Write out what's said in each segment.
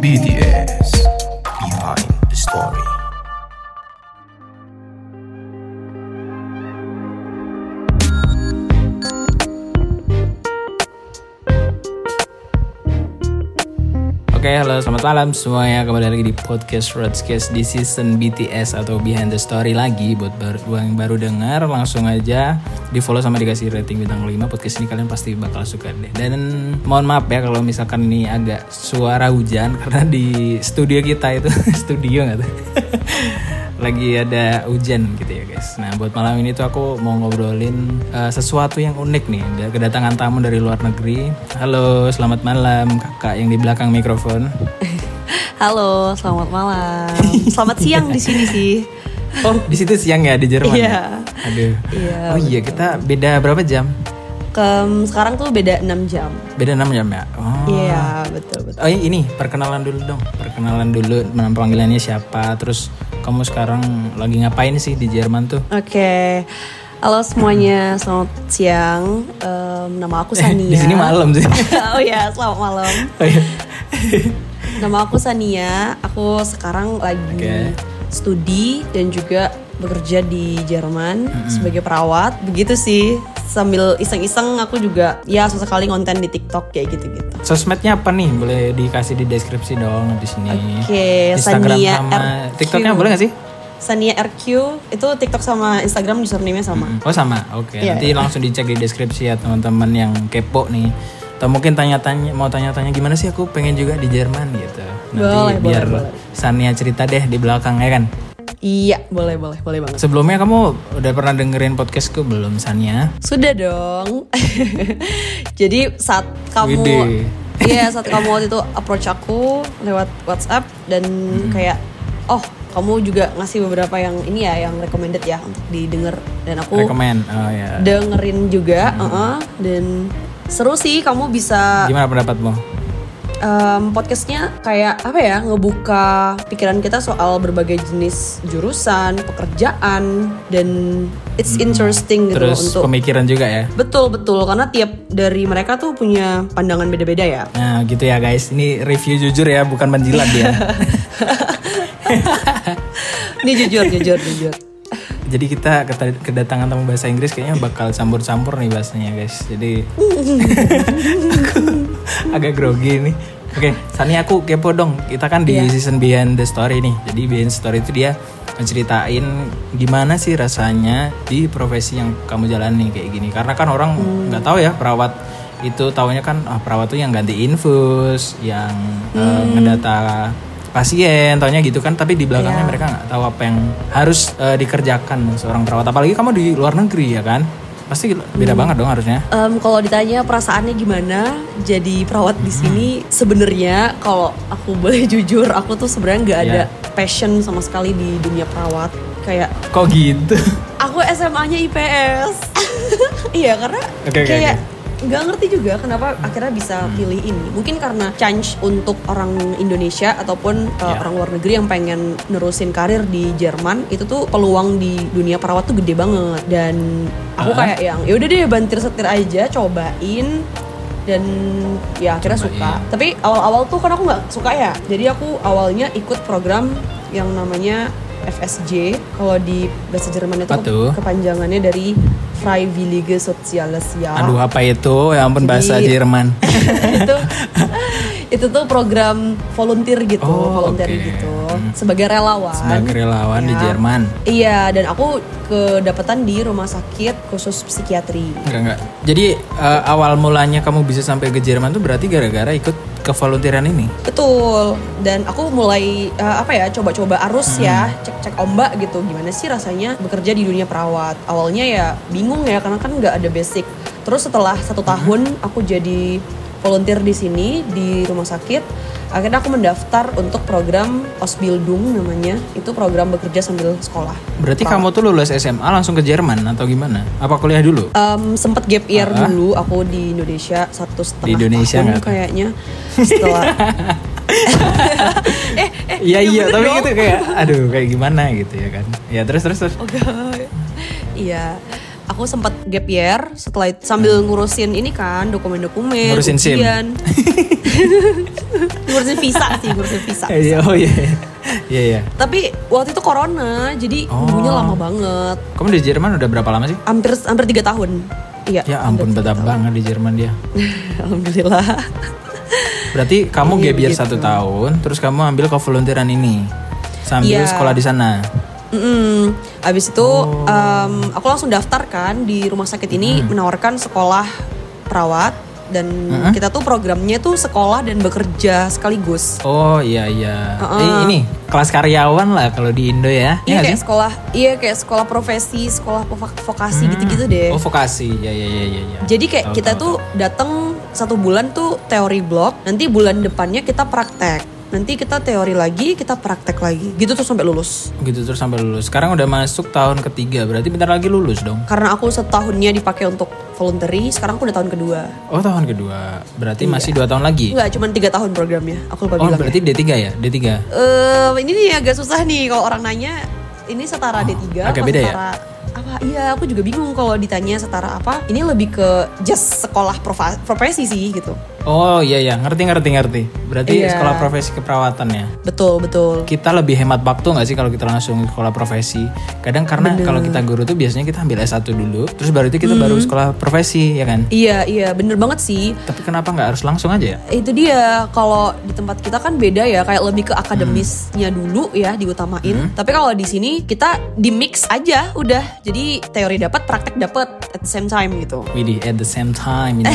BTS selamat malam semuanya. Kembali lagi di podcast Roadcast di season BTS atau Behind the Story lagi. Buat baru, yang baru dengar, langsung aja di follow sama dikasih rating bintang 5. Podcast ini kalian pasti bakal suka deh. Dan mohon maaf ya kalau misalkan ini agak suara hujan karena di studio kita itu studio nggak tuh. lagi ada hujan gitu ya guys. Nah buat malam ini tuh aku mau ngobrolin uh, sesuatu yang unik nih. Kedatangan tamu dari luar negeri. Halo, selamat malam kakak yang di belakang mikrofon. Halo, selamat malam. Selamat siang di sini sih. Oh di situ siang ya di Jerman. Iya. ya? Aduh. Iya, oh iya kita beda berapa jam? Kem, sekarang tuh beda 6 jam. Beda 6 jam ya. Oh. Iya, betul betul. Oh ini perkenalan dulu dong. Perkenalan dulu nama panggilannya siapa. Terus kamu sekarang lagi ngapain sih di Jerman tuh? Oke. Halo semuanya, selamat siang. Em, nama aku Sania. di sini malam sih. oh ya, selamat malam. Oh iya. Nama aku Sania. Aku sekarang lagi Oke. studi dan juga bekerja di Jerman sebagai perawat. Begitu sih. Sambil iseng-iseng aku juga ya sesekali konten di TikTok kayak gitu-gitu. Sosmednya apa nih? Boleh dikasih di deskripsi dong di sini. Oke, Instagram Sania sama RQ. TikToknya boleh gak sih? Sania RQ itu TikTok sama Instagram username-nya sama. Oh sama, oke. Iya, Nanti iya. langsung dicek di deskripsi ya teman-teman yang kepo nih. Atau mungkin tanya-tanya, mau tanya-tanya gimana sih aku pengen juga di Jerman gitu. Nanti Boleh, boleh, biar boleh. Sania cerita deh di belakang ya kan. Iya, boleh boleh boleh banget. Sebelumnya kamu udah pernah dengerin podcastku belum Sania? Sudah dong. Jadi saat kamu. Iya, saat kamu waktu itu approach aku lewat WhatsApp dan kayak oh, kamu juga ngasih beberapa yang ini ya yang recommended ya untuk didengar dan aku. Oh ya. dengerin juga, uh-uh, dan seru sih kamu bisa Gimana pendapatmu? Em, podcastnya kayak apa ya ngebuka pikiran kita soal berbagai jenis jurusan pekerjaan dan it's interesting gitu Terus untuk pemikiran juga ya. betul betul karena tiap dari mereka tuh punya pandangan beda-beda ya Nah gitu ya guys, ini review jujur ya, bukan menjilat ya. ini jujur jujur jujur Jadi kita kedatangan tamu bahasa Inggris kayaknya bakal campur-campur nih bahasanya guys. Jadi aku agak grogi nih. Oke, Sani aku kepo dong. Kita kan di Iya. season Behind the Story nih. Jadi Behind the Story itu dia menceritain gimana sih rasanya di profesi yang kamu jalani kayak gini. Karena kan orang nggak tahu ya perawat itu taunya kan ah, perawat tuh yang ganti infus, yang eh, ngedata pasien, taunya gitu kan. Tapi di belakangnya Iya. mereka nggak tahu apa yang harus eh, dikerjakan seorang perawat. Apalagi kamu di luar negeri ya kan, pasti beda banget dong harusnya. Em, kalau ditanya perasaannya gimana jadi perawat di Hmm. sini sebenarnya kalau aku boleh jujur aku tuh sebenarnya nggak ada Iya. passion sama sekali di dunia perawat kayak Kok gitu? aku SMA-nya IPS. iya karena Oke, oke, kayak oke. Nggak ngerti juga kenapa akhirnya bisa Hmm. pilih ini. Mungkin karena chance untuk orang Indonesia ataupun uh, Ya. orang luar negeri yang pengen nerusin karir di Jerman itu tuh peluang di dunia perawat tuh gede banget dan aku Ah. kayak yang ya udah deh bantir setir aja cobain dan ya akhirnya Cobain. suka. Tapi awal-awal tuh kan aku nggak suka ya. Jadi aku awalnya ikut program yang namanya FSJ. Kalau di bahasa Jerman itu kepanjangannya dari Freiwillige Soziales Jahr. Aduh apa itu? Ya ampun bahasa Jadi- Jerman. itu itu tuh program volunteer gitu, Oh, volunteer oke. gitu sebagai relawan. Sebagai relawan di Ya. Jerman. Iya, dan aku kedapatan di rumah sakit khusus psikiatri. Enggak enggak. Jadi eh, awal mulanya kamu bisa sampai ke Jerman tuh berarti gara-gara ikut ke volunteeran ini. Betul. Dan aku mulai eh, apa ya coba-coba arus ya, cek-cek ombak gitu. Gimana sih rasanya bekerja di dunia perawat? Awalnya ya bingung ya karena kan nggak ada basic. Terus setelah satu tahun aku jadi volunteer di sini di rumah sakit. Akhirnya aku mendaftar untuk program Osbildung namanya. Itu program bekerja sambil sekolah. Berarti kamu tuh lulus SMA langsung ke Jerman atau gimana? Apa kuliah dulu? Em, sempet gap year Ah. dulu aku di Indonesia satu setengah Indonesia tahun tuh? kayaknya setelah Iya iya, bener tapi dong. gitu kayak aduh kayak gimana gitu ya kan. Ya terus terus terus. Oh. Iya. aku sempat gap year setelah sambil ngurusin ini kan dokumen-dokumen, Ngurusin SIM. ngurusin visa sih, ngurusin visa. Iya, oh iya. Iya, iya. Tapi waktu itu corona, jadi Oh. nunggunya lama banget. Kamu di Jerman udah berapa lama sih? Hampir hampir tiga tahun. Iya. Ya ampun betah banget di Jerman dia. Alhamdulillah. Berarti kamu Iya, gap year begitu. satu tahun, terus kamu ambil kevolunteeran ini sambil Iya. sekolah di sana. Mm-mm. Abis itu Oh. em, aku langsung daftar kan di rumah sakit ini menawarkan sekolah perawat dan kita tuh programnya tuh sekolah dan bekerja sekaligus. Oh iya iya. Uh-uh. Eh, ini kelas karyawan lah kalau di Indo ya. Iya Iya nggak kayak sih? sekolah, iya kayak sekolah profesi, sekolah vok- vokasi gitu-gitu deh. Oh vokasi, ya ya ya ya. ya. Jadi kayak Tahu, kita tahu, tuh datang satu bulan tuh teori blok, nanti bulan depannya kita praktek. Nanti kita teori lagi, kita praktek lagi. Gitu tuh sampai lulus. gitu terus sampai lulus. Sekarang udah masuk tahun ketiga, berarti bentar lagi lulus dong. Karena aku setahunnya dipakai untuk voluntary, sekarang aku udah tahun kedua. Oh tahun kedua, berarti masih dua tahun lagi. Enggak, cuma tiga tahun programnya. Aku lupa Oh bilang. berarti D3 ya, D3. Eh, ini nih agak susah nih kalau orang nanya. Ini setara D3 Oh, agak apa beda ya? setara apa? Iya, aku juga bingung kalau ditanya setara apa. Ini lebih ke just sekolah profesi sih gitu. Oh iya iya, ngerti ngerti ngerti. Berarti Iya. sekolah profesi keperawatan ya. Betul, betul. Kita lebih hemat waktu nggak sih kalau kita langsung sekolah profesi? Kadang karena kalau kita guru tuh biasanya kita ambil S1 dulu, terus baru itu kita baru Hmm. sekolah profesi ya kan? Iya, iya, bener banget sih. Tapi kenapa nggak harus langsung aja ya? Itu dia, kalau di tempat kita kan beda ya, kayak lebih ke akademisnya dulu ya diutamain. Tapi kalau di sini kita di mix aja udah. Jadi teori dapat, praktek dapat at the same time gitu. Widih, at the same time ini.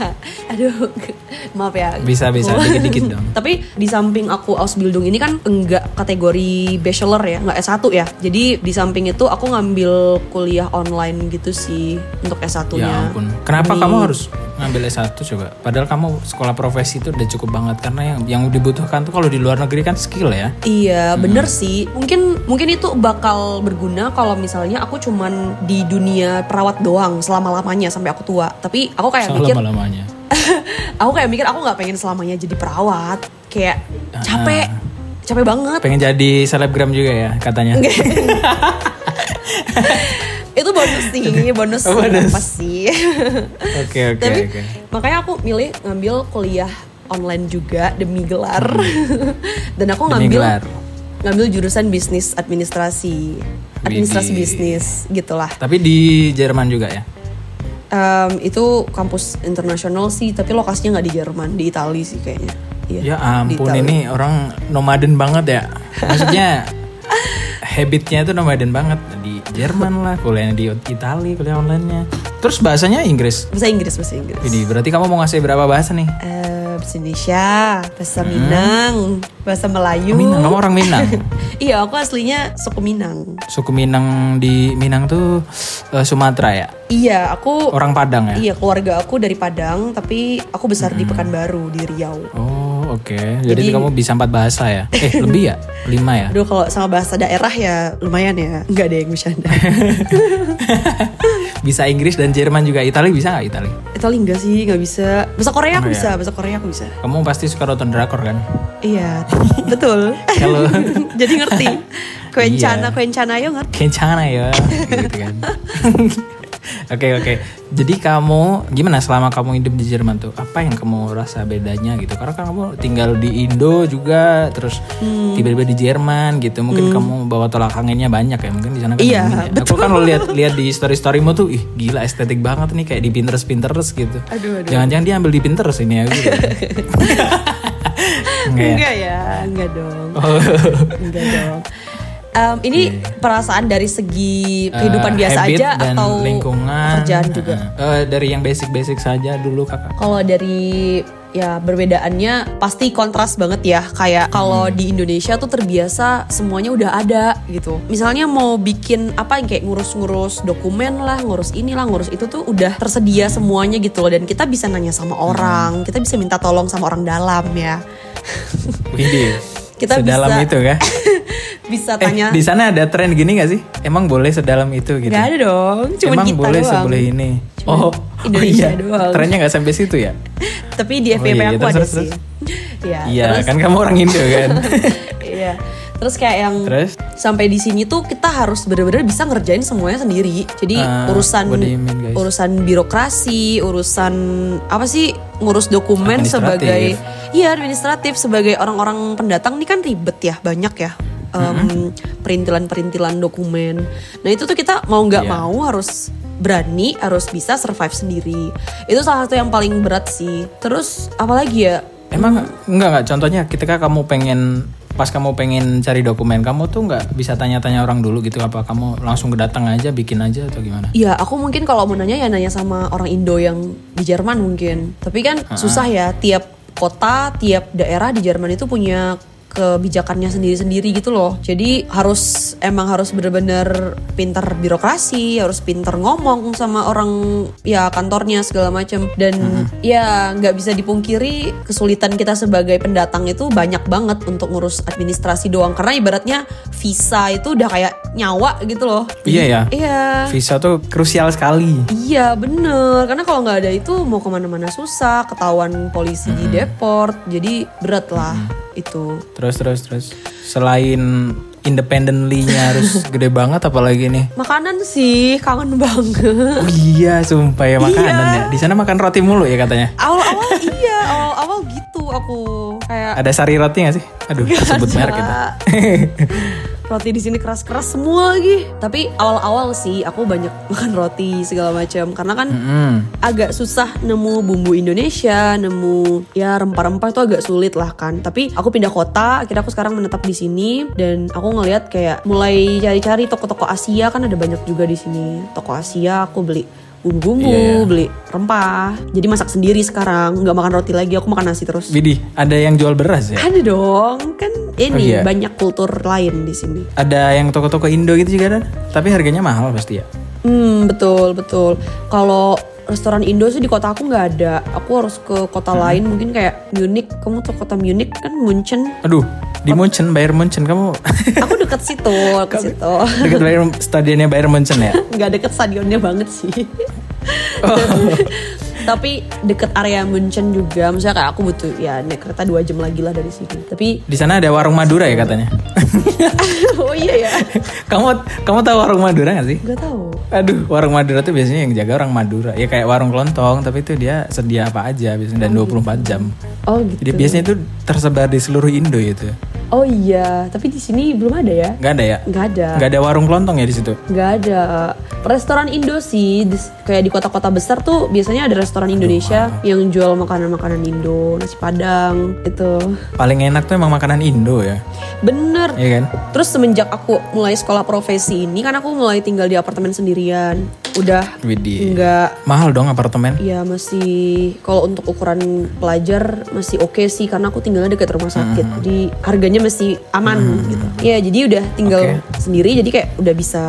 Aduh, maaf ya. Bisa, bisa, Aku- dikit-dikit dong. Tapi di samping aku Ausbildung ini kan enggak kategori bachelor ya, enggak S1 ya. Jadi di samping itu aku ngambil kuliah online gitu sih untuk S1-nya. ya ampun. Kenapa Di- kamu harus ngambil S1 coba? Padahal kamu sekolah profesi itu udah cukup banget karena yang yang dibutuhkan tuh kalau di luar negeri kan skill ya. Iya, bener sih. Mungkin mungkin itu bakal berguna kalau misalnya aku cuman di dunia perawat doang selama-lamanya sampai aku tua. Tapi aku kayak mikir Selama-lamanya. aku kayak mikir aku nggak pengen selamanya jadi perawat. Kayak capek. Capek banget. Pengen jadi selebgram juga ya katanya. itu bonus sih, bonus, Oh, bonus. apa sih? Oke oke Tapi oke. makanya aku milih ngambil kuliah online juga demi gelar. Dan aku Demi ngambil gelar. ngambil jurusan bisnis administrasi. Administrasi bisnis gitulah. Tapi di Jerman juga ya? Em, itu kampus internasional sih, tapi lokasinya nggak di Jerman, di Italia sih kayaknya. Iya, Ya ampun ini orang nomaden banget ya. Maksudnya habitnya itu nomaden banget di Jerman lah, kuliahnya di Italia, kuliah online-nya. Terus bahasanya Inggris. Bahasa Inggris, bahasa Inggris. Jadi berarti kamu mau ngasih berapa bahasa nih? Eh, bahasa Indonesia, bahasa Minang, bahasa Melayu. Oh, Minang, kamu orang Minang. iya, aku aslinya suku Minang. Suku Minang di Minang tuh eh, Sumatera ya? Iya, aku Orang Padang ya? Iya, keluarga aku dari Padang, tapi aku besar di Pekanbaru, di Riau. Oh oke, jadi, Jadi- kamu bisa empat bahasa ya? Eh lebih ya? Lima ya? Aduh, kalau sama bahasa daerah ya lumayan ya. Enggak ada yang bercanda. bisa Inggris dan Jerman juga. Italia bisa nggak Italia? Itali enggak sih, nggak bisa. Bahasa Korea aku Oh, iya. bisa, bahasa Korea aku bisa. Kamu pasti suka nonton drakor kan? Iya, betul. Kalau Jadi ngerti. Kencana, Iya. kencana yo ngerti. kencana ya, gitu kan? Oke oke. Jadi kamu gimana selama kamu hidup di Jerman tuh? Apa yang kamu rasa bedanya gitu? Karena kan kamu tinggal di Indo juga, terus Hmm. tiba-tiba di Jerman gitu. Mungkin kamu bawa tolak anginnya banyak ya. Mungkin di sana kan Iya, ya. Aku kan lo lihat lihat di story storymu tuh, ih gila estetik banget nih kayak di Pinterest Pinterest gitu. Aduh, aduh. Jangan-jangan dia ambil di Pinterest ini ya gitu. Enggak ya? Enggak ya, enggak dong. Oh. Enggak dong. Em, ini perasaan dari segi kehidupan Eh, biasa aja atau lingkungan. pekerjaan juga? Eh, eh, dari yang basic-basic saja dulu kakak. Kalau dari ya perbedaannya pasti kontras banget ya. Kayak kalau di Indonesia tuh terbiasa semuanya udah ada gitu. Misalnya mau bikin apa yang kayak ngurus-ngurus dokumen lah ngurus inilah ngurus itu tuh udah tersedia semuanya gitu loh. Dan kita bisa nanya sama orang kita bisa minta tolong sama orang dalam ya Kita sedalam bisa- itu kan? bisa Eh, tanya di sana ada tren gini gak sih? Emang boleh sedalam itu gitu? nggak ada dong cuma Emang kita boleh doang seboleh ini? Cuman oh, Indonesia oh iya. doang. Trennya nggak sampai situ ya? tapi di Oh FVP iya, aku terus, ada terus, sih ya Iya, terus kan kamu orang Indo kan? Iya. Terus kayak yang Terus? sampai di sini tuh kita harus bener-bener bisa ngerjain semuanya sendiri. Jadi Ah, urusan mean, urusan birokrasi, urusan apa sih ngurus dokumen sebagai iya administratif sebagai orang-orang pendatang ini kan ribet ya banyak ya. em, perintilan-perintilan dokumen. Nah itu tuh kita mau nggak Iya. mau harus berani, harus bisa survive sendiri. Itu salah satu yang paling berat sih. Terus apalagi ya? Emang enggak enggak contohnya ketika kamu pengen pas kamu pengen cari dokumen kamu tuh nggak bisa tanya-tanya orang dulu gitu apa kamu langsung datang aja bikin aja atau gimana? Iya, aku mungkin kalau mau nanya ya nanya sama orang Indo yang di Jerman mungkin. Tapi kan susah ya, tiap kota, tiap daerah di Jerman itu punya kebijakannya sendiri-sendiri gitu loh. Jadi harus emang harus bener-bener pintar birokrasi, harus pintar ngomong sama orang ya kantornya segala macam. Dan ya nggak bisa dipungkiri kesulitan kita sebagai pendatang itu banyak banget untuk ngurus administrasi doang. Karena ibaratnya visa itu udah kayak nyawa gitu loh. Iya ya. Iya. Visa tuh krusial sekali. Iya bener, karena kalau nggak ada itu mau ke mana-mana susah, ketahuan polisi di deport, jadi berat lah itu. Terus terus terus selain independently-nya harus gede banget apalagi nih. Makanan sih kangen banget. Oh iya, sumpah ya makanan Iya. ya. Di sana makan roti mulu ya katanya. Awal-awal iya, awal-awal gitu aku kayak Ada sari roti gak sih? Aduh, sebut merek gitu. roti di sini keras-keras semua lagi. Tapi awal-awal sih aku banyak makan roti segala macam karena kan Hmm. agak susah nemu bumbu Indonesia, nemu ya rempah-rempah itu agak sulit lah kan. Tapi aku pindah kota, akhirnya aku sekarang menetap di sini dan aku ngelihat kayak mulai cari-cari toko-toko Asia kan ada banyak juga di sini. Toko Asia aku beli bumbu-bumbu, Iya, iya. beli rempah. Jadi masak sendiri sekarang, nggak makan roti lagi, aku makan nasi terus. Widih, ada yang jual beras ya? Ada dong, kan ini Oh, iya. banyak kultur lain di sini. Ada yang toko-toko Indo gitu juga ada. Tapi harganya mahal pasti ya. Hmm, betul betul. Kalau restoran Indo sih di kota aku nggak ada. Aku harus ke kota lain, mungkin kayak Munich. Kamu tuh kota Munich kan Munchen. Aduh, di Munchen, Bayern Munchen kamu Aku deket situ, ke situ. dekat Bayern stadionnya Bayern Munchen ya? Nggak deket stadionnya banget sih. Tapi deket area Munchen juga. Misalnya kayak aku butuh ya naik kereta dua jam lagi lah dari sini. Tapi Di sana ada warung Madura ya katanya. oh iya ya, kamu kamu tahu warung Madura gak sih? nggak tahu. Aduh, warung Madura tuh biasanya yang jaga orang Madura. Ya kayak warung kelontong, tapi itu dia sedia apa aja biasanya dan 24 jam. Oh gitu. Jadi biasanya itu tersebar di seluruh Indo itu. Oh iya, tapi di sini belum ada ya? Nggak ada ya? Nggak ada. Nggak ada warung kelontong ya di situ. Nggak ada. Restoran Indo sih, di- kayak di kota-kota besar tuh biasanya ada restoran Indonesia yang jual makanan-makanan Indo, nasi padang, itu. Paling enak tuh emang makanan Indo ya. Bener. Iya kan? Terus semenjak aku mulai sekolah profesi ini kan aku mulai tinggal di apartemen sendirian. Udah nggak Mahal dong apartemen. Ya masih kalau untuk ukuran pelajar masih oke sih karena aku tinggalnya dekat rumah sakit. Jadi harganya masih aman gitu. Ya jadi udah tinggal Oke. sendiri jadi kayak udah bisa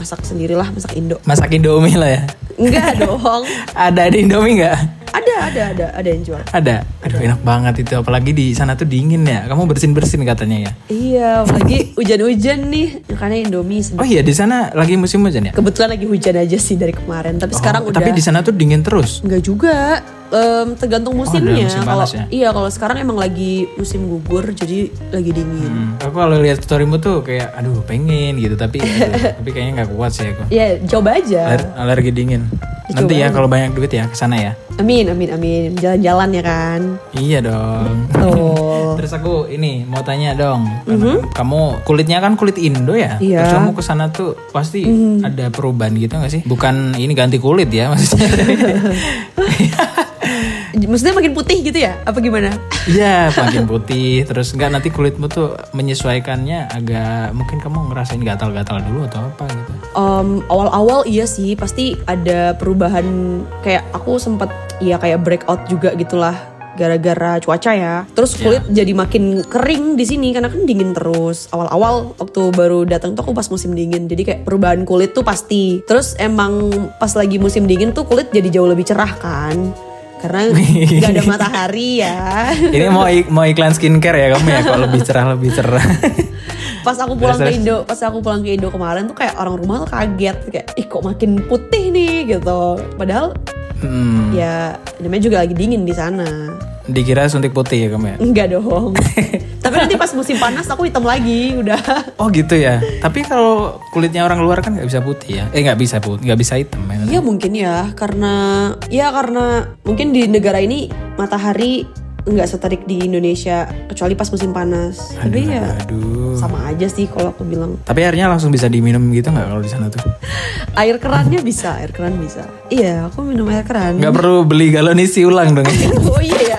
masak sendirilah masak Indo. Masak Indomie lah ya. Enggak dong. Ada di Indomie nggak? Ada ada ada ada yang jual. Ada. Aduh enak banget itu. Apalagi di sana tuh dingin ya. Kamu bersin bersin katanya ya. Iya, apalagi hujan-hujan nih. Makanya Indomie sedap. Oh iya di sana lagi musim hujan ya. Kebetulan lagi hujan aja sih dari kemarin, tapi sekarang Oh, udah Tapi di sana tuh dingin terus. Enggak juga. Em, tergantung musimnya. musim Kalau ya? iya, kalau sekarang emang lagi musim gugur, jadi lagi dingin. Hmm, aku kalau lihat storymu tuh kayak aduh pengen gitu tapi aduh, tapi kayaknya nggak kuat sih aku. Ya, coba aja. Aler- alergi dingin. Dicoba Nanti ya kalau banyak duit ya ke sana ya. Amin, amin, amin. Jalan-jalan ya kan. Iya dong. Tuh. Terus aku ini mau tanya dong, karena kamu kulitnya kan kulit Indo ya? Iya. Terus kamu ke sana tuh pasti ada perubahan gitu gak sih? Bukan ini ganti kulit ya maksudnya? Maksudnya makin putih gitu ya? Apa gimana? Iya, makin putih. Terus enggak nanti kulitmu tuh menyesuaikannya agak mungkin kamu ngerasain gatal-gatal dulu atau apa gitu. Em, awal-awal iya sih pasti ada perubahan kayak aku sempat ya kayak breakout juga gitulah gara-gara cuaca ya. Terus kulit jadi makin kering di sini karena kan dingin terus. Awal-awal waktu baru datang tuh aku pas musim dingin. Jadi kayak perubahan kulit tuh pasti. Terus emang pas lagi musim dingin tuh kulit jadi jauh lebih cerah kan. Karena nggak ada matahari ya. Ini mau ik- mau iklan skincare ya kamu ya kalau lebih cerah lebih cerah. pas aku pulang Terus, ke. Indo pas aku pulang ke Indo kemarin tuh kayak orang rumah tuh kaget kayak ih kok makin putih nih gitu padahal Hmm, ya namanya juga lagi dingin di sana dikira suntik putih ya kamu ya. enggak dong tapi nanti pas musim panas aku hitam lagi, udah. Oh gitu ya. Tapi kalau kulitnya orang luar kan nggak bisa putih ya. Eh nggak bisa putih, nggak bisa hitam ya. Ya mungkin ya, karena ya karena mungkin di negara ini matahari nggak seterik di Indonesia kecuali pas musim panas. Tapi ya Aduh. sama aja sih kalau aku bilang. Tapi airnya langsung bisa diminum gitu nggak kalau di sana tuh? Air kerannya bisa, air keran bisa. Iya, aku minum air keran. Nggak perlu beli galon isi ulang dong. oh iya ya.